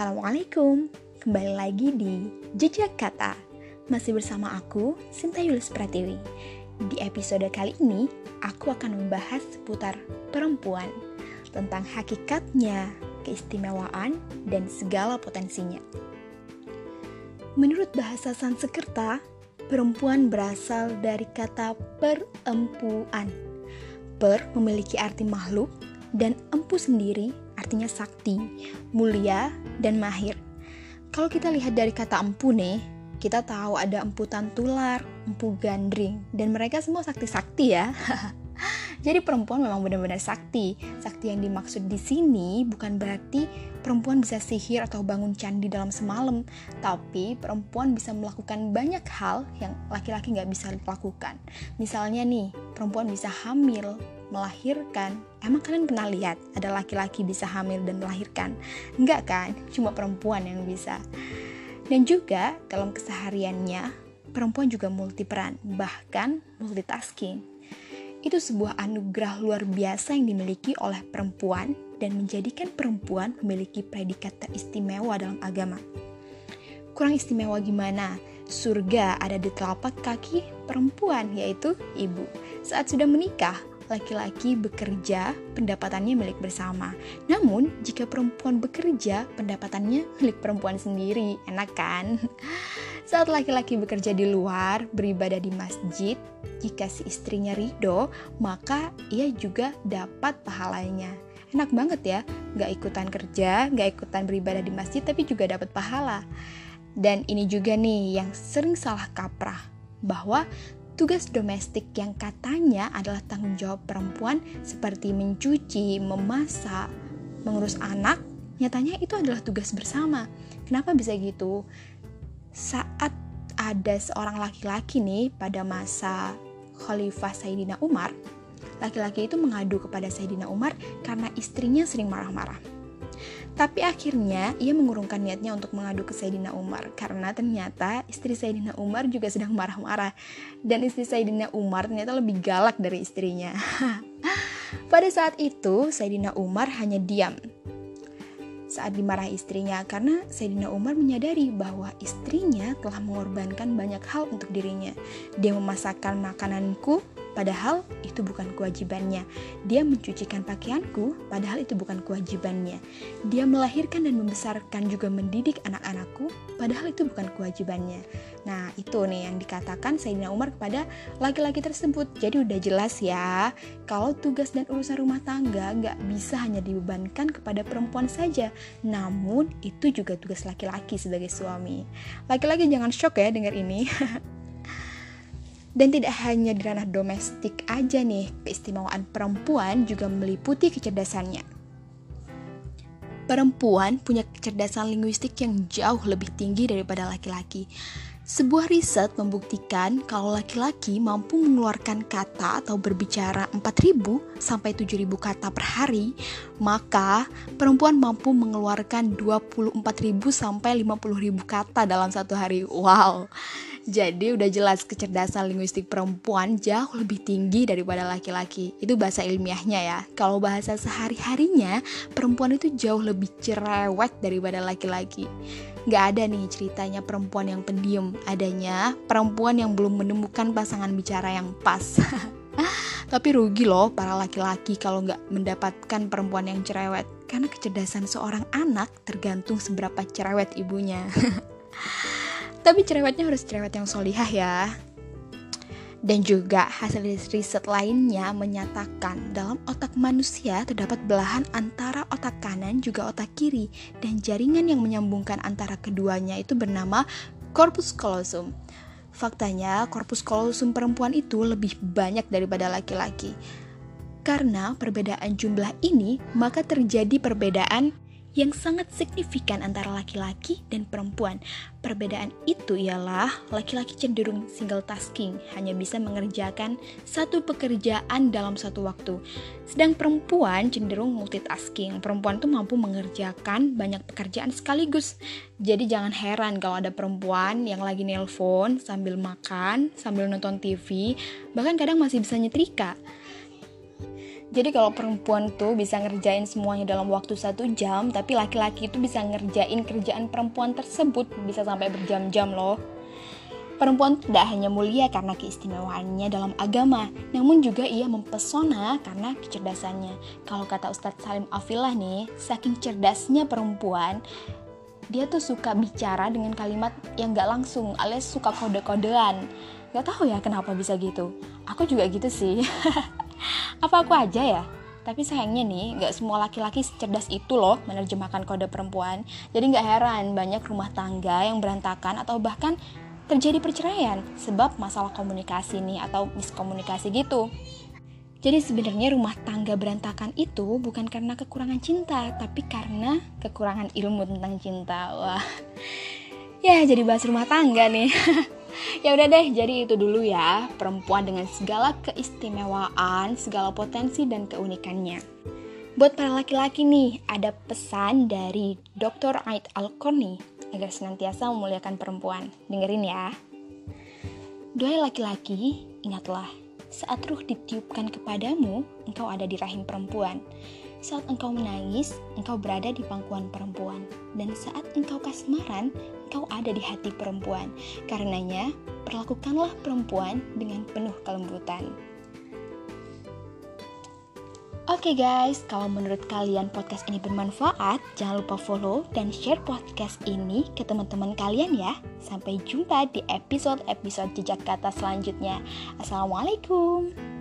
Assalamualaikum, kembali lagi di Jejak Kata. Masih bersama aku, Sinta Yulis Pratiwi. Di episode kali ini, aku akan membahas seputar perempuan Tentang hakikatnya, keistimewaan, dan segala potensinya. Menurut bahasa Sanskerta, perempuan berasal dari kata perempuan. Per memiliki arti makhluk, dan empu sendiri artinya sakti, mulia, dan mahir. Kalau kita lihat dari kata empu nih, kita tahu ada empu tantular, empu gandring, dan mereka semua sakti-sakti ya. Jadi perempuan memang benar-benar sakti. Sakti yang dimaksud di sini bukan berarti perempuan bisa sihir atau bangun candi dalam semalam, tapi perempuan bisa melakukan banyak hal yang laki-laki nggak bisa lakukan. Misalnya nih, perempuan bisa hamil, melahirkan. Emang kalian pernah lihat ada laki-laki bisa hamil dan melahirkan? Enggak kan? Cuma perempuan yang bisa. Dan juga dalam kesehariannya, perempuan juga multiperan, bahkan multitasking. Itu sebuah anugerah luar biasa yang dimiliki oleh perempuan dan menjadikan perempuan memiliki predikat teristimewa dalam agama. Kurang istimewa gimana? Surga ada di telapak kaki perempuan, yaitu ibu. Saat sudah menikah, laki-laki bekerja, pendapatannya milik bersama. Namun, jika perempuan bekerja, pendapatannya milik perempuan sendiri. Enak kan? Saat laki-laki bekerja di luar, beribadah di masjid, jika si istrinya ridho, maka ia juga dapat pahalanya. Enak banget ya, gak ikutan kerja, gak ikutan beribadah di masjid, tapi juga dapat pahala. Dan ini juga nih yang sering salah kaprah, bahwa Tugas domestik yang katanya adalah tanggung jawab perempuan seperti mencuci, memasak, mengurus anak, nyatanya itu adalah tugas bersama. Kenapa bisa gitu? Saat ada seorang laki-laki nih pada masa Khalifah Sayyidina Umar, laki-laki itu mengadu kepada Sayyidina Umar karena istrinya sering marah-marah. Tapi akhirnya ia mengurungkan niatnya untuk mengadu ke Sayyidina Umar karena ternyata istri Sayyidina Umar juga sedang marah-marah dan istri Sayyidina Umar ternyata lebih galak dari istrinya. Pada saat itu Sayyidina Umar hanya diam saat dimarahi istrinya karena Sayyidina Umar menyadari bahwa istrinya telah mengorbankan banyak hal untuk dirinya. Dia memasakkan makananku padahal itu bukan kewajibannya. Dia mencucikan pakaianku, padahal itu bukan kewajibannya. Dia melahirkan dan membesarkan juga mendidik anak-anakku, padahal itu bukan kewajibannya. Nah, itu nih yang dikatakan Sayyidina Umar kepada laki-laki tersebut. Jadi udah jelas ya, kalau tugas dan urusan rumah tangga nggak bisa hanya dibebankan kepada perempuan saja, namun itu juga tugas laki-laki sebagai suami. Laki-laki jangan shock ya dengar ini. Dan tidak hanya di ranah domestik aja nih, keistimewaan perempuan juga meliputi kecerdasannya. Perempuan punya kecerdasan linguistik yang jauh lebih tinggi daripada laki-laki. Sebuah riset membuktikan kalau laki-laki mampu mengeluarkan kata atau berbicara 4.000 sampai 7.000 kata per hari, maka perempuan mampu mengeluarkan 24.000 sampai 50.000 kata dalam satu hari. Wow. Jadi udah jelas kecerdasan linguistik perempuan jauh lebih tinggi daripada laki-laki. Itu bahasa ilmiahnya ya. Kalau bahasa sehari-harinya, perempuan itu jauh lebih cerewet daripada laki-laki. Gak ada nih ceritanya perempuan yang pendiam, adanya perempuan yang belum menemukan pasangan bicara yang pas. Tapi rugi loh para laki-laki kalau nggak mendapatkan perempuan yang cerewet, karena kecerdasan seorang anak tergantung seberapa cerewet ibunya. Tapi cerewetnya harus cerewet yang solihah ya. Dan juga hasil riset lainnya menyatakan dalam otak manusia terdapat belahan antara otak kanan juga otak kiri dan jaringan yang menyambungkan antara keduanya itu bernama corpus callosum. Faktanya, korpus callosum perempuan itu lebih banyak daripada laki-laki. Karena perbedaan jumlah ini, maka terjadi perbedaan yang sangat signifikan antara laki-laki dan perempuan. Perbedaan itu ialah laki-laki cenderung single tasking, hanya bisa mengerjakan satu pekerjaan dalam satu waktu. Sedang perempuan cenderung multitasking. Perempuan itu mampu mengerjakan banyak pekerjaan sekaligus. Jadi jangan heran kalau ada perempuan yang lagi nelpon sambil makan, sambil nonton TV, bahkan kadang masih bisa nyetrika. Jadi kalau perempuan tuh bisa ngerjain semuanya dalam waktu satu jam, tapi laki-laki itu bisa ngerjain kerjaan perempuan tersebut bisa sampai berjam-jam loh. Perempuan tidak hanya mulia karena keistimewaannya dalam agama, namun juga ia mempesona karena kecerdasannya. Kalau kata Ustadz Salim Afilah nih, saking cerdasnya perempuan, dia tuh suka bicara dengan kalimat yang gak langsung, alias suka kode-kodean. Gak tahu ya kenapa bisa gitu. Aku juga gitu sih. Apa aku aja ya? Tapi sayangnya nih, gak semua laki-laki cerdas itu loh menerjemahkan kode perempuan. Jadi gak heran banyak rumah tangga yang berantakan atau bahkan terjadi perceraian sebab masalah komunikasi nih atau miskomunikasi gitu. Jadi sebenarnya rumah tangga berantakan itu bukan karena kekurangan cinta, tapi karena kekurangan ilmu tentang cinta. Wah. Ya, jadi bahas rumah tangga nih. ya udah deh, jadi itu dulu ya, perempuan dengan segala keistimewaan, segala potensi dan keunikannya. Buat para laki-laki nih, ada pesan dari Dr. Aid Al-Korni agar senantiasa memuliakan perempuan. Dengerin ya. Doa laki-laki, ingatlah, saat ruh ditiupkan kepadamu, engkau ada di rahim perempuan. Saat engkau menangis, engkau berada di pangkuan perempuan. Dan saat engkau kasmaran, engkau ada di hati perempuan. Karenanya, perlakukanlah perempuan dengan penuh kelembutan. Oke okay guys, kalau menurut kalian podcast ini bermanfaat, jangan lupa follow dan share podcast ini ke teman-teman kalian ya. Sampai jumpa di episode-episode jejak kata selanjutnya. Assalamualaikum.